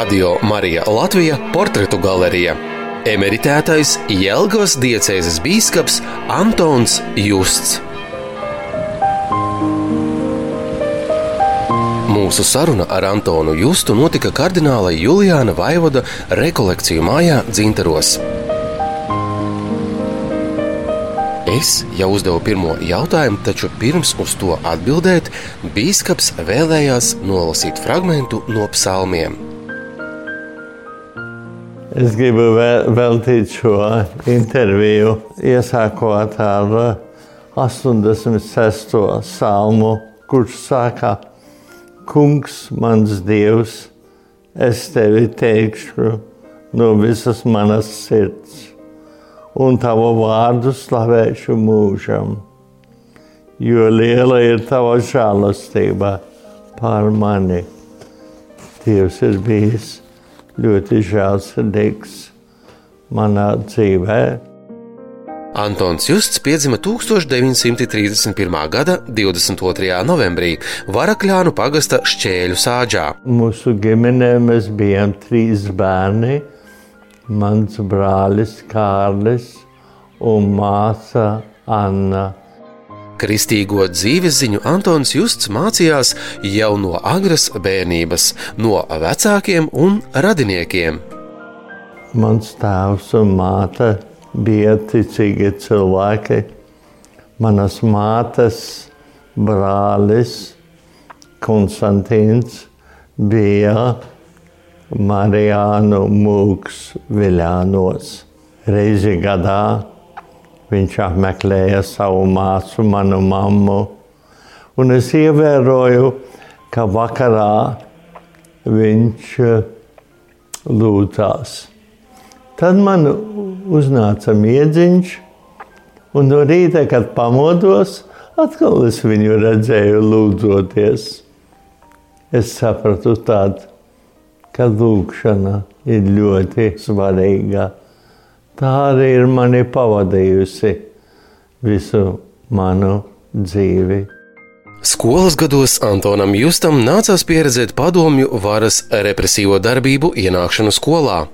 Radio Marija Latvija portretu galerija. Emeritētais Jelgavas diecēzes bīskaps Antons Justs. Mūsu saruna ar Antonu Justu notika kardināla Juliāna Vaivoda rekolekciju mājā Dzintaros. Es jau uzdevu pirmo jautājumu, taču pirms uz to atbildēt, biskups vēlējās nolasīt fragment no psalmiem. Es gribu veltīt šo interviju, iesākot ar 86. salmu, kurš saka, Kungs, mans Dievs, es tevi teikšu no visas manas sirds un tavu vārdu slavēšu mūžam. Jo liela ir tava žēlastība pār mani. Dievs ir bijis ļoti žēlsirdīgs manā dzīvē. Antons Justs piedzima 1931. gada 22. novembrī Varakļānu pagasta šķēļu sāģā. Mūsu ģimenē mēs bijām trīs bērni mans brālis Kārlis un māsa Anna. Kristīgo dzīves ziņu Antons Justs mācījās jau no agras bērnības, no vecākiem un radiniekiem. Mans tēvs un māte bija ticīgi cilvēki. Manas mātes brālis Konstantīns bija Marijānu Mūks Viļānos. Reizi gadā viņš apmeklēja savu māsu, manu mammu, un es ievēroju, ka vakarā viņš eh, lūdzās. Tad man uznāca miedziņš, un no rīta, kad pamodos, atkal es viņu redzēju lūdzoties. Es sapratu tādu ka lūkšana ir ļoti svarīga. Tā arī ir mani pavadījusi visu manu dzīvi. Skolas gados Antonam Justam nācās pieredzēt padomju varas represīvo darbību ienākšanu skolā.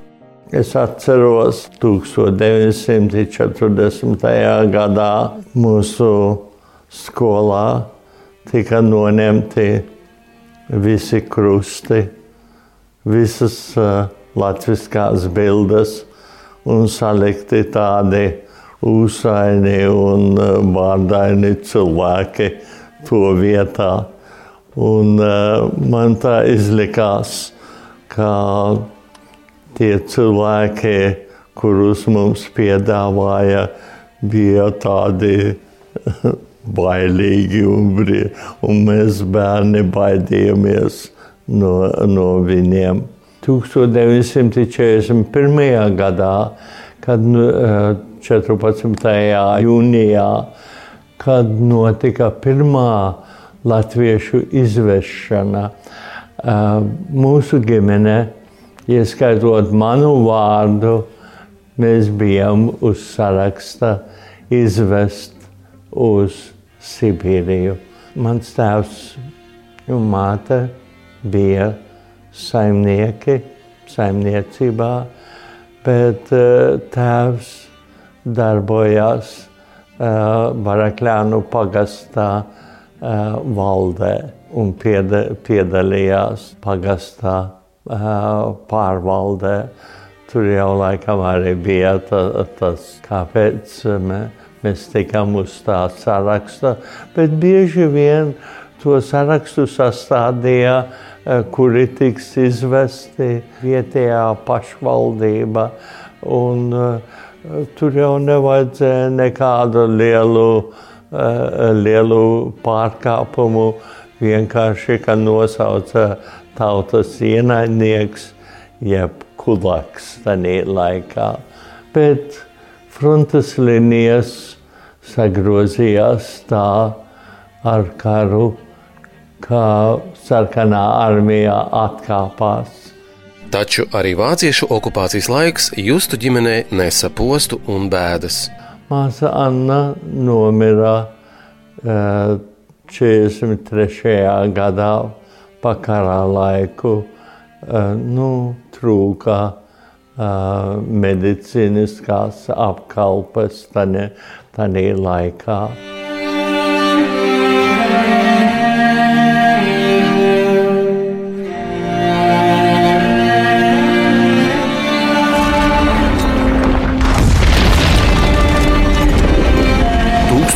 Es atceros, 1940. gadā mūsu skolā tika noņemti visi krusti visas uh, latviskās bildes un salikti tādi uzsaini un vārdaini cilvēki to vietā. Un, uh, man tā izlikās, ka tie cilvēki, kurus mums piedāvāja, bija tādi bailīgi un, un mēs bērni baidījāmies no, no viņiem. 1941. gadā, kad 14. Eh, jūnijā, kad notika pirmā latviešu izvešana, eh, mūsu ģimene, ieskaitot manu vārdu, mēs bijām uz saraksta izvest uz Sibīriju. Mans tēvs un māte bija saimnieki saimniecībā, bet uh, tēvs darbojās uh, Barakļānu pagastā uh, valdē un pieda, piedalījās pagastā pārvaldē. Tur jau laikam arī bija ta, tas, kāpēc mēs tikām uz tā saraksta, bet bieži vien to sarakstu sastādīja Eh, kuri tiks izvesti vietējā pašvaldība. Un, uh, tur jau nevajadzēja nekādu lielu, uh, lielu pārkāpumu. Vienkārši, ka nosauca tautas ienaidnieks, jeb kulaks tajā laikā. Bet frontes līnijas sagrozījās tā ar karu ka sarkanā armijā atkāpās. Taču arī vāciešu okupācijas laiks justu ģimenē nesa postu un bēdas. Māsa Anna nomira uh, 43. gadā, pakarā laiku, nu, trūka medicīniskās apkalpes tajā laikā.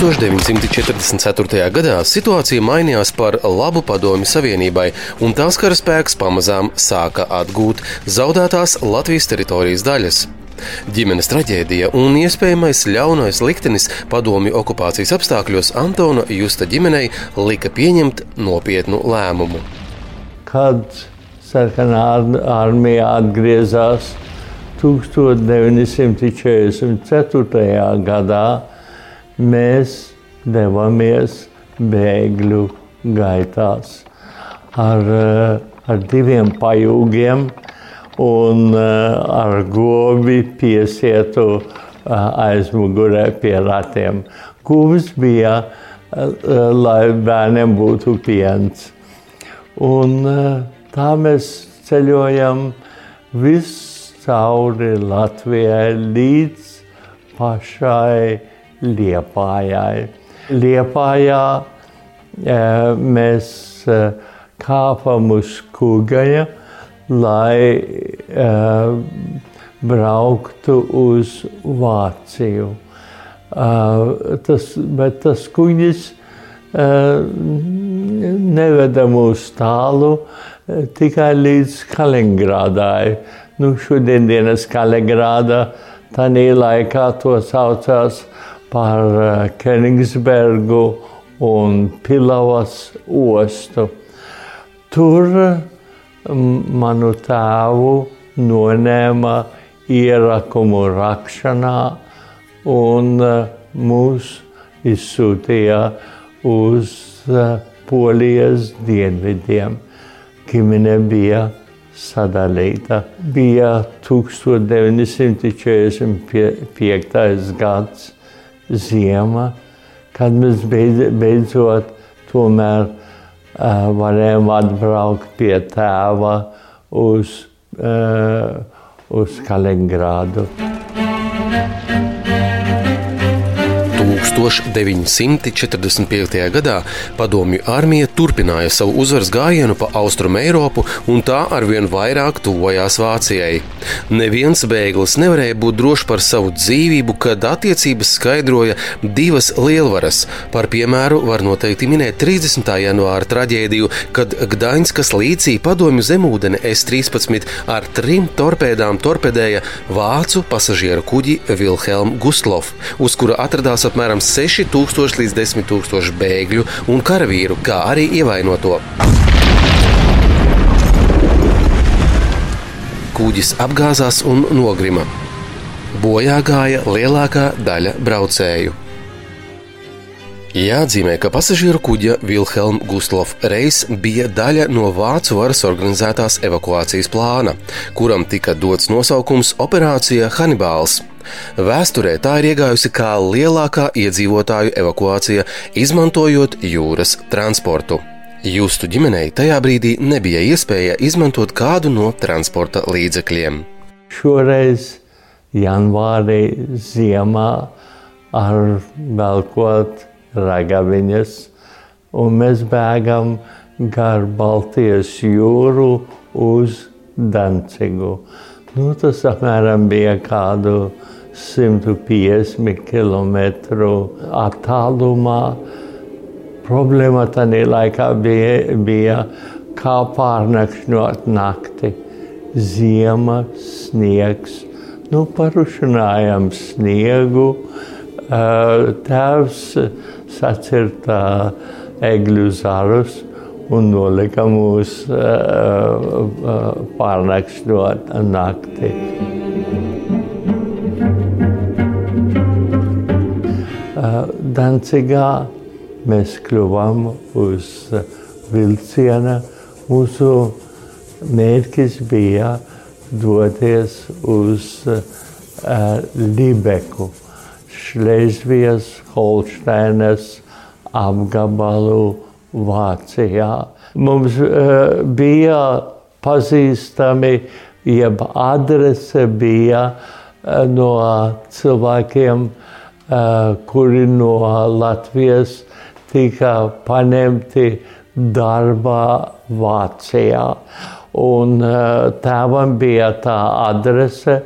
1944. gadā situācija mainījās par labu padomju savienībai, un tās karaspēks pamazām sāka atgūt zaudētās Latvijas teritorijas daļas. Ģimenes traģēdija un iespējamais ļaunais liktenis padomju okupācijas apstākļos Antona Justa ģimenei lika pieņemt nopietnu lēmumu. Kad sarkanā armija atgriezās 1944. gadā, mēs devāmies bēgļu gaitās ar, eh, ar diviem pajūgiem un eh, ar gobi piesietu eh, aizmugurē pie ratiem. Guvis bija, lai bērniem būtu piens. Un tā mēs ceļojam viscauri Latvijai līdz pašai Liepājai. Liepājā mēs kāpam uz kugaja, lai brauktu uz Vāciju. Tas, bet tas kuģis neveda mūs tālu, tikai līdz Kaliningrādai. Nu, šodienas Kaliningrāda, tā laikā to saucās par Kenigsbergu un Pilavas ostu. Tur manu tēvu nonēma ierakumu rakšanā un eh, mūs izsūtīja uz eh, Polijas dienvidiem. Ģimene bija sadalīta. Bija 1945. gads ziema, kad mēs beidz, beidzot tomēr uh, varējām atbraukt pie tēva uz, uh, uz Kaliningrādu. 1945. gadā padomju armija turpināja savu uzvaras gājienu pa Austrumu Eiropu, un tā arvien vairāk tuvojās Vācijai. Neviens bēglis nevarēja būt drošs par savu dzīvību, kad attiecības skaidroja divas lielvaras. Par piemēru var noteikti minēt 30. janvāra traģēdiju, kad Gdaņskas līcī padomju zemūdeni S-13 ar trim torpēdām torpedēja vācu pasažieru kuģi Vilhelm Gustlov, uz kura atradās apmēram 6000 līdz 10 000 bēgļu un karavīru, kā arī ievainoto. Kuģis apgāzās un nogrima. Bojā gāja lielākā daļa braucēju. Jāatzīmē, ka pasažieru kuģa Vilhelma Gustlova reis bija daļa no vācu varas organizētās evakuācijas plāna, kuram tika dots nosaukums Operācija Hannibāls. Vēsturē tā ir iegājusi kā lielākā iedzīvotāju evakuācija, izmantojot jūras transportu. Justu ģimenei tajā brīdī nebija iespēja izmantot kādu no transporta līdzekļiem. Šoreiz janvārī ziemā ar velkot ragaviņas, un mēs bēgam gar Baltijas jūru uz Dancigu. Nu, tas apmēram bija kādu 150 km attālumā. Problēma tajā laikā bija, bija kā pārnakšņot nakti. Ziema, sniegs, nu, parušinājām sniegu. Tēvs sacirta egļu zarus un nolika mūs pārnakšņot nakti. Dancigā mēs kļuvām uz vilciena. Mūsu mērķis bija doties uz Libeku. Šlēzvijas, Holšteinas apgabalu Vācijā. Mums bija pazīstami, jeb adrese bija no cilvēkiem, uh, kuri no Latvijas tika paņemti darbā Vācijā. Un tēvam bija tā adrese,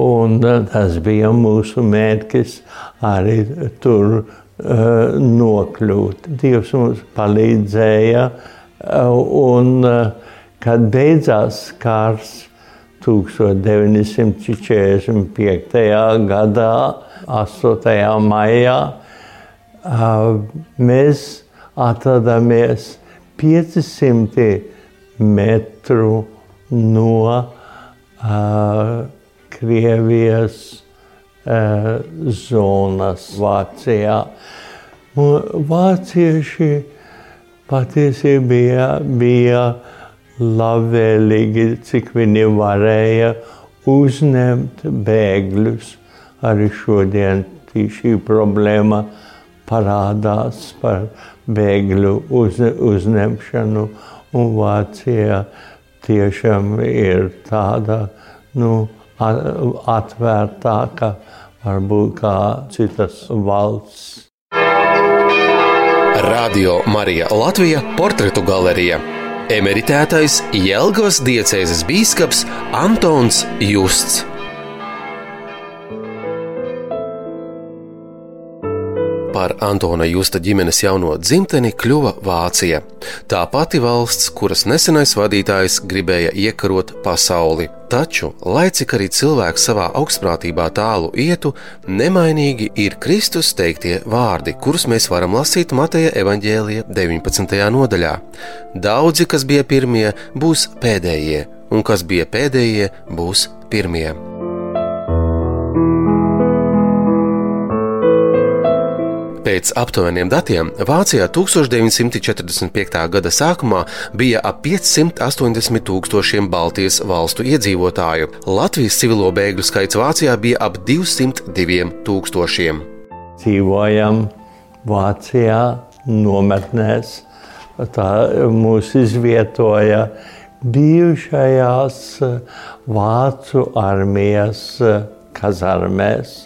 un tas bija mūsu mērķis arī tur nokļūt. Dievs mums palīdzēja, un kad beidzās kārs 1945. gadā, 8. maijā, mēs atradāmies 500 metru no Krievijas zonas Vācijā. Vācieši patiesībā bija, bija labvēlīgi, cik viņi varēja uzņemt bēgļus. Arī šodien šī problēma parādās par bēgļu uz, uzņemšanu, un Vācija tiešām ir tāda nu, atvērtāka varbūt kā citas valsts. Radio Marija Latvija portretu galerija. Emeritētais Jelgavas diecēzes bīskaps Antons Justs. Par Antona Justa ģimenes jauno dzimteni kļuva Vācija. Tā pati valsts, kuras nesenais vadītājs gribēja iekarot pasauli. Taču, lai cik arī cilvēks savā augstprātībā tālu ietu, nemainīgi ir Kristus teiktie vārdi, kurus mēs varam lasīt Mateja evaņģēlija 19. nodaļā. Daudzi, kas bija pirmie, būs pēdējie, un kas bija pēdējie, būs pirmie. Pēc aptuveniem datiem Vācijā 1945. gada sākumā bija ap 580 tūkstošiem Baltijas valstu iedzīvotāju. Latvijas civilo bēgļu skaits Vācijā bija ap 202 tūkstošiem. Dzīvojam Vācijā, nometnēs. Tā mūs izvietoja bijušajās Vācu armijas kazarmēs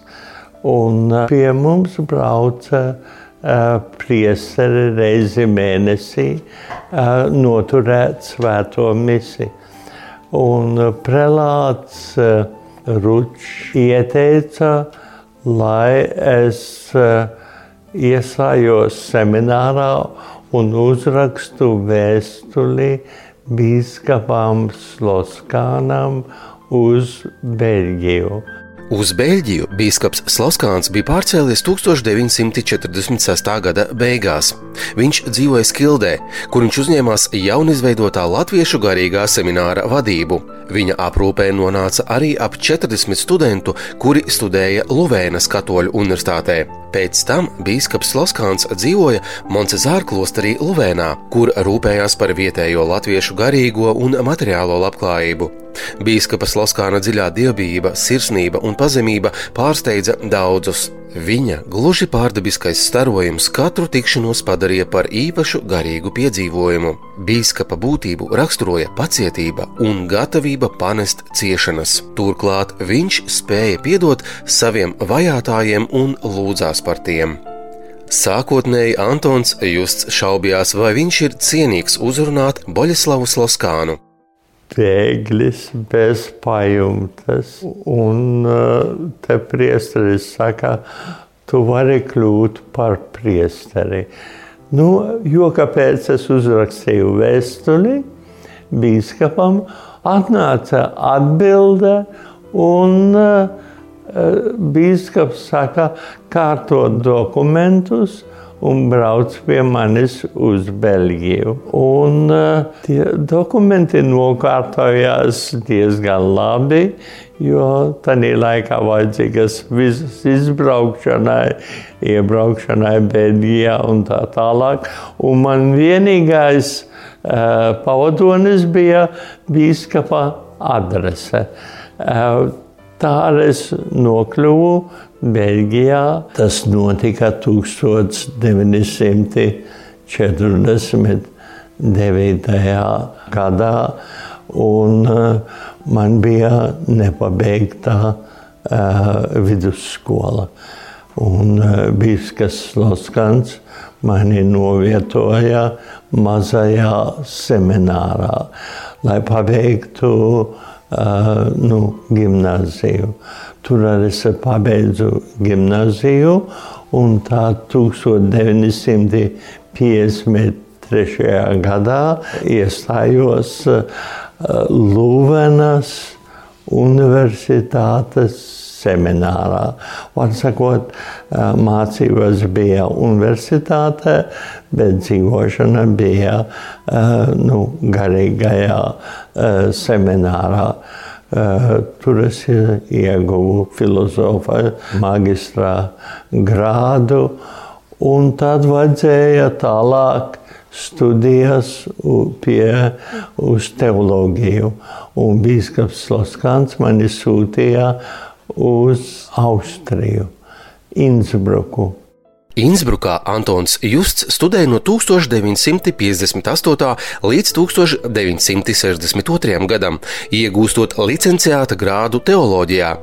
Un uh, pie mums brauca uh, priesteri reizi mēnesī uh, noturēt svēto misiju. Un prelāts Ručs ieteica, lai es iesājos seminārā un uzrakstu vēstuli bīskapām Sloskānam uz Beļģiju. Uz Beļģiju biskups Sloskāns bija pārcēlies 1946. gada beigās. Viņš dzīvoja Skildē, kur viņš uzņēmās jaunizveidotā latviešu garīgā semināra vadību. Viņa aprūpē nonāca arī ap 40 studentu, kuri studēja Luvēnas katoļu universitātē. Pēc tam biskups Sloskāns dzīvoja Moncezāra klosterī Luvēnā, kur rūpējās par vietējo latviešu garīgo un materiālo labklājību. Bīskapa Sloskāna dziļā dievbijība, sirsnība un pazemība pārsteidza daudzus. Viņa gluži pārdabiskais starojums katru tikšanos padarīja par īpašu garīgu piedzīvojumu. Bīskapa būtību raksturoja pacietība un gatavība panest ciešanas. Turklāt viņš spēja piedot saviem vajātajiem un lūdzās par tiem. Sākotnēji Antons Justs šaubījās, vai viņš ir cienīgs uzrunāt Boļeslavu Sloskānu bēglis bez pajumtes. Un uh, te priesteris saka, tu vari kļūt par priesteri. Nu, jo kāpēc es uzrakstīju vēstuli bīskapam, atnāca atbilde un uh, bīskaps saka, kārtot dokumentus, un brauc pie manis uz Beļģiju. Un uh, tie dokumenti nokārtojās diezgan labi, jo tajā laikā vajadzīgas visas izbraukšanai, iebraukšanai Beļģijā un tā tālāk. Un man vienīgais uh, pavadonis bija bīskapa adrese. Uh, tā es nokļuvu Beļģijā. Tas notika 1949. gadā. un man bija nepabeigta vidusskola. Un Bīskas Loskans mani novietoja mazajā seminārā, lai pabeigtu uh, nu, gimnaziju. Tur arī es pabeidzu gimnaziju, un tā 1953. gadā iestājos Lūvenas Universitātes seminārā. Var sakot, mācības bija universitātē, bet dzīvošana bija nu, garīgajā seminārā. Tur es ieguvu filozofiju, magistra grādu, un tad vajadzēja tālāk studijas pie, uz teoloģiju. Un bīskaps Loskans mani sūtīja uz Austriju, Innsbruku. Innsbrukā Antons Justs studēja no 1958. līdz 1962. gadam, iegūstot licenciāta grādu teoloģijā.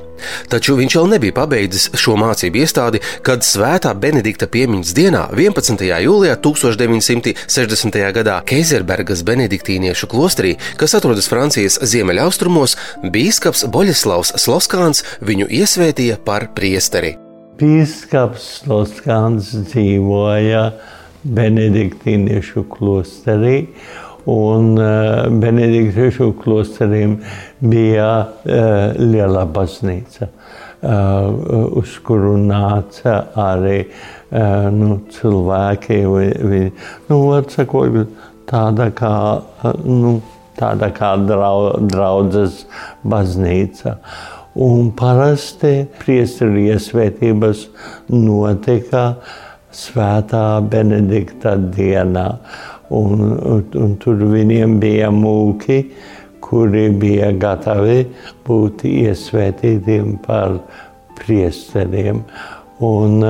Taču viņš vēl nebija pabeidzis šo mācību iestādi, kad Svētā Benedikta piemiņas dienā, 11. jūlijā 1960. gadā Keizerbergas benediktīniešu klosterī, kas atrodas Francijas ziemeļaustrumos, bīskaps Boļislavs Sloskāns viņu iesvētīja par priesteri. Pīskaps Loskāns dzīvoja Benediktīniešu klosterī, un uh, Benediktiešu klosterim bija uh, liela baznīca, uh, uz kuru nāca arī uh, nu, cilvēki, vi, nu, atsakot, tāda kā, nu, tāda kā draudzes baznīca. Un parasti priesteru iesvētības notika Svētā Benedikta dienā. Un, un, un tur viņiem bija mūki, kuri bija gatavi būt iesvētītiem par priesteriem. Un,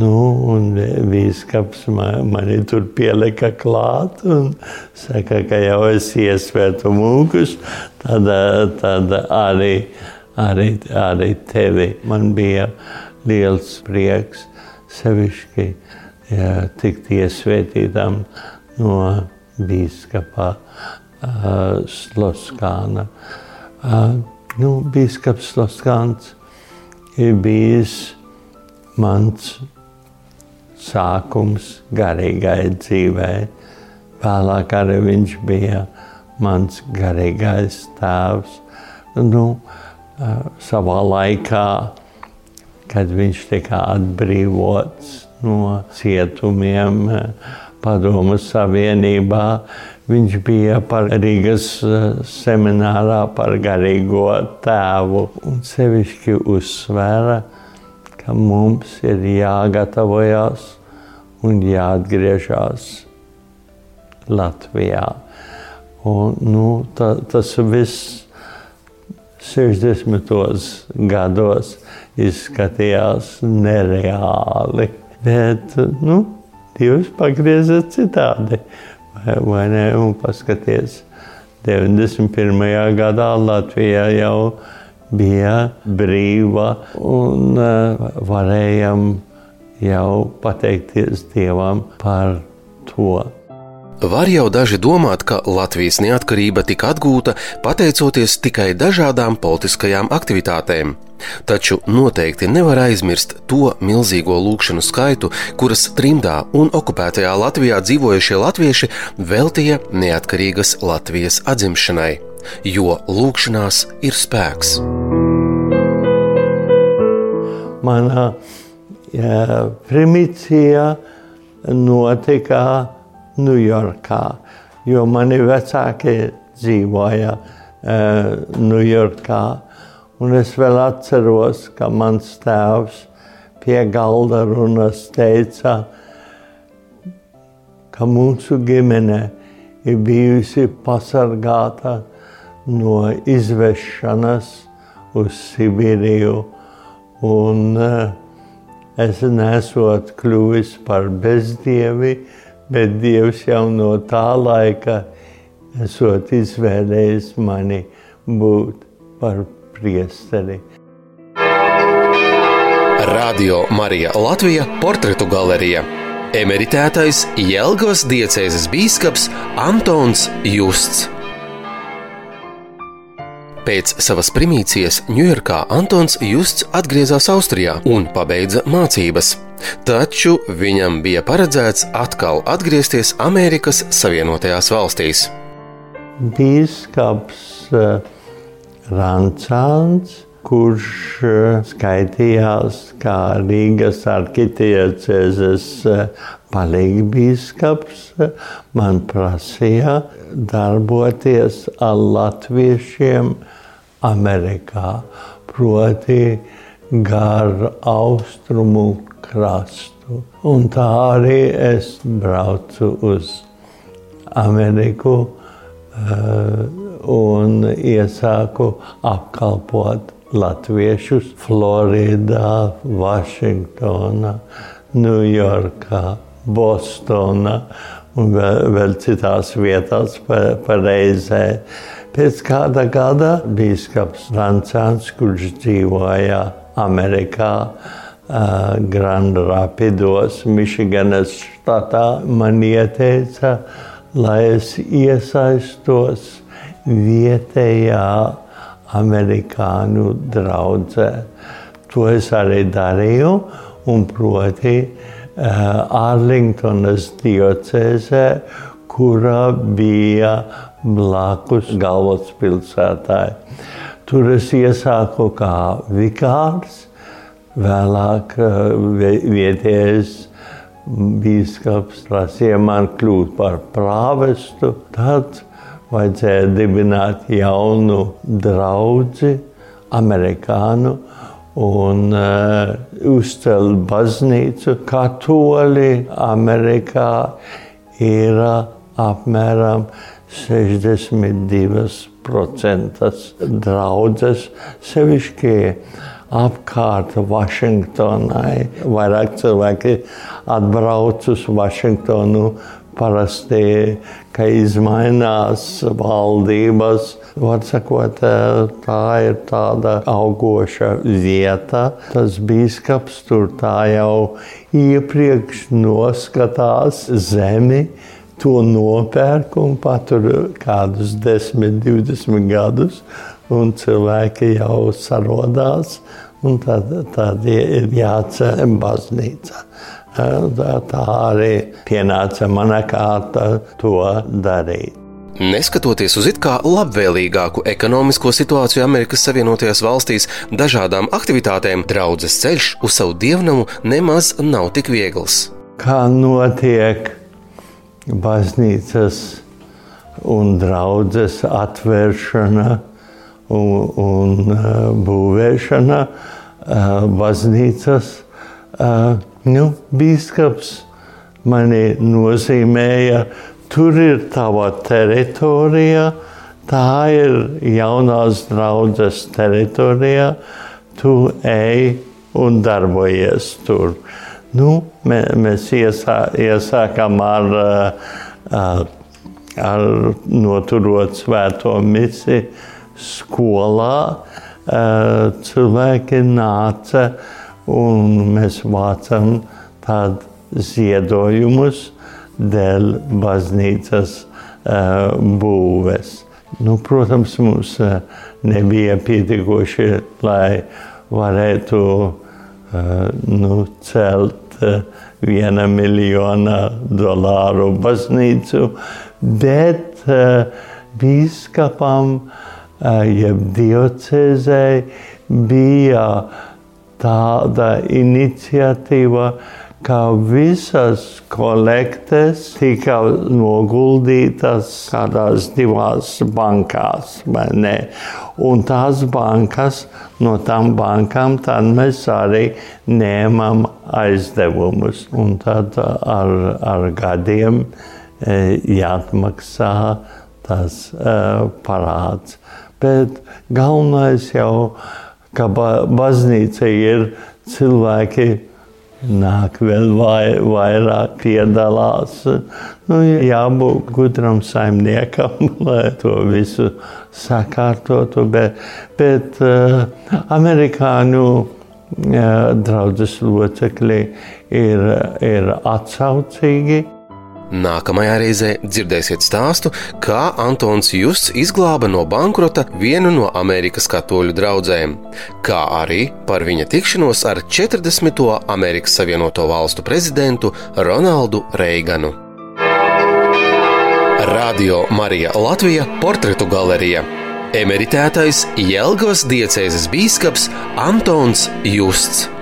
nu, un vīskaps man, mani tur pielika klāt un saka, ka jau es iesvētu mūkus, tad, tad arī arī, arī tevi. Man bija liels prieks sevišķi ja, tikt iesvētītam no bīskapa uh, Sloskāna. Uh, nu, bīskaps Sloskāns ir bijis mans sākums garīgai dzīvē. Vēlāk arī viņš bija mans garīgais tēvs. Nu, uh, savā laikā, kad viņš tika atbrīvots no cietumiem Padomu Savienībā. Viņš bija par Rīgas seminārā par garīgo tēvu un sevišķi uzsvēra, ka mums ir jāgatavojas un jāatgriežas Latvijā. Un, nu, ta, tas viss 60. gados izskatījās nereāli. Bet nu, Dievs pagrieza citādi. Vai, vai ne? Un paskaties, 91. gadā Latvija jau bija brīva un uh, varējām jau pateikties Dievam par to. Var jau daži domāt, ka Latvijas neatkarība tika atgūta pateicoties tikai dažādām politiskajām aktivitātēm. Taču noteikti nevar aizmirst to milzīgo lūkšanu skaitu, kuras trimdā un okupētajā Latvijā dzīvojušie latvieši veltīja neatkarīgas Latvijas atzimšanai, jo lūkšanās ir spēks. Manā primīcijā notika Ņujorkā, jo mani vecāki dzīvoja Ņujorkā. Un es vēl atceros, ka mans tēvs pie galda runas teica, ka mūsu ģimene ir bijusi pasargāta no izvešanas uz Sibīriju. Un es nesot kļuvis par bezdievi, bet Dievs jau no tā laika esot izvēlējis mani būt par priesteri. Radio Marija Latvija portretu galerija. Emeritētais Jelgavas diecēzes bīskaps Antons Justs. Pēc savas primīcijas Ņujorkā Antons Justs atgriezās Austrijā un pabeidza mācības. Taču viņam bija paredzēts atkal atgriezties Amerikas Savienotajās valstīs. Bīskaps uh, Rancāns, kurš uh, skaitījās kā Rīgas arhitektūras uh, palīgbīskaps, man prasīja darboties ar latviešiem Amerikā, proti gar austrumu krastu. Un tā arī es braucu uz Ameriku uh, un iesāku apkalpot latviešus Floridā, Vašingtonā, Ņujorkā, Bostonā un vēl, vēl citās vietās pa, pa reizē. Pēc kāda gada biskups Rancāns, kurš dzīvoja Amerikā, uh, Grand Rapidos, Michiganas štatā, man ieteica, lai es iesaistos vietējā amerikāņu draudzē. To es arī darīju, un proti uh, Arlingtonas diocēzē, kura bija blakus galvaspilsētai. Tur es iesāku kā vikārs, vēlāk eh, vietējais bīskaps prasīja man kļūt par prāvestu. Tad vajadzēja dibināt jaunu draugu, amerikāņu, un uh, uzcelt baznīcu. Katoļi Amerikā ir apmēram 62% draudzes, sevišķi apkārt Vašingtonai. Vairāk cilvēki atbrauc uz Vašingtonu parasti, ka izmainās valdības. Var sakot, tā ir tāda augoša vieta. Tas bīskaps tur tā jau iepriekš noskatās zemi to nopērk un patur kādus 10, 20 gadus, un cilvēki jau sarodās, tad, tad ir jāceļ baznīca. Tā arī pienāca mana kārta to darīt. Neskatoties uz it kā labvēlīgāku ekonomisko situāciju Amerikas Savienotajās valstīs, dažādām aktivitātēm draudzes ceļš uz savu dievnamu nemaz nav tik viegls. Kā notiek baznīcas un draudzes atvēršana un, un uh, būvēšana uh, baznīcas. Uh, nu, bīskaps mani nozīmēja, tur ir tava teritorija, tā ir jaunās draudzes teritorija, tu ej un darbojies tur. Nu, mē, mēs iesā, iesākām ar, ar, ar noturot svēto misiju skolā. Cilvēki nāca un mēs vācam tādu ziedojumus dēļ baznīcas būves. Nu, protams, mums nebija pietiekoši, lai varētu nu, celt viena miljona dolāru baznīcu, bet bīskapam, uh, jeb diocēzei, bija tāda iniciatīva, ka visas kolektes tika noguldītas kādās divās bankās. Un tās bankas, no tām bankām mēs arī ņēmām aizdevumus. Un tad ar, ar gadiem e, jāatmaksā tas e, parāds. Bet galvenais jau, ka baznīca ir cilvēki nāk vēl vai, vairāk piedalās. Nu, jābūt gudram saimniekam, lai to visu sakārtotu, bet, bet uh, amerikāņu uh, draudzes locekļi ir, ir atsaucīgi. Nākamajā reizē dzirdēsiet stāstu, kā Antons Justs izglāba no bankrota vienu no Amerikas katoļu draugiem, kā arī par viņa tikšanos ar 40. Amerikas Savienoto Valstu prezidentu Ronaldu Reiganu. Radio Marija Latvija portretu galerija emeritētais Jelgavas diecēzes bīskaps Antons Justs.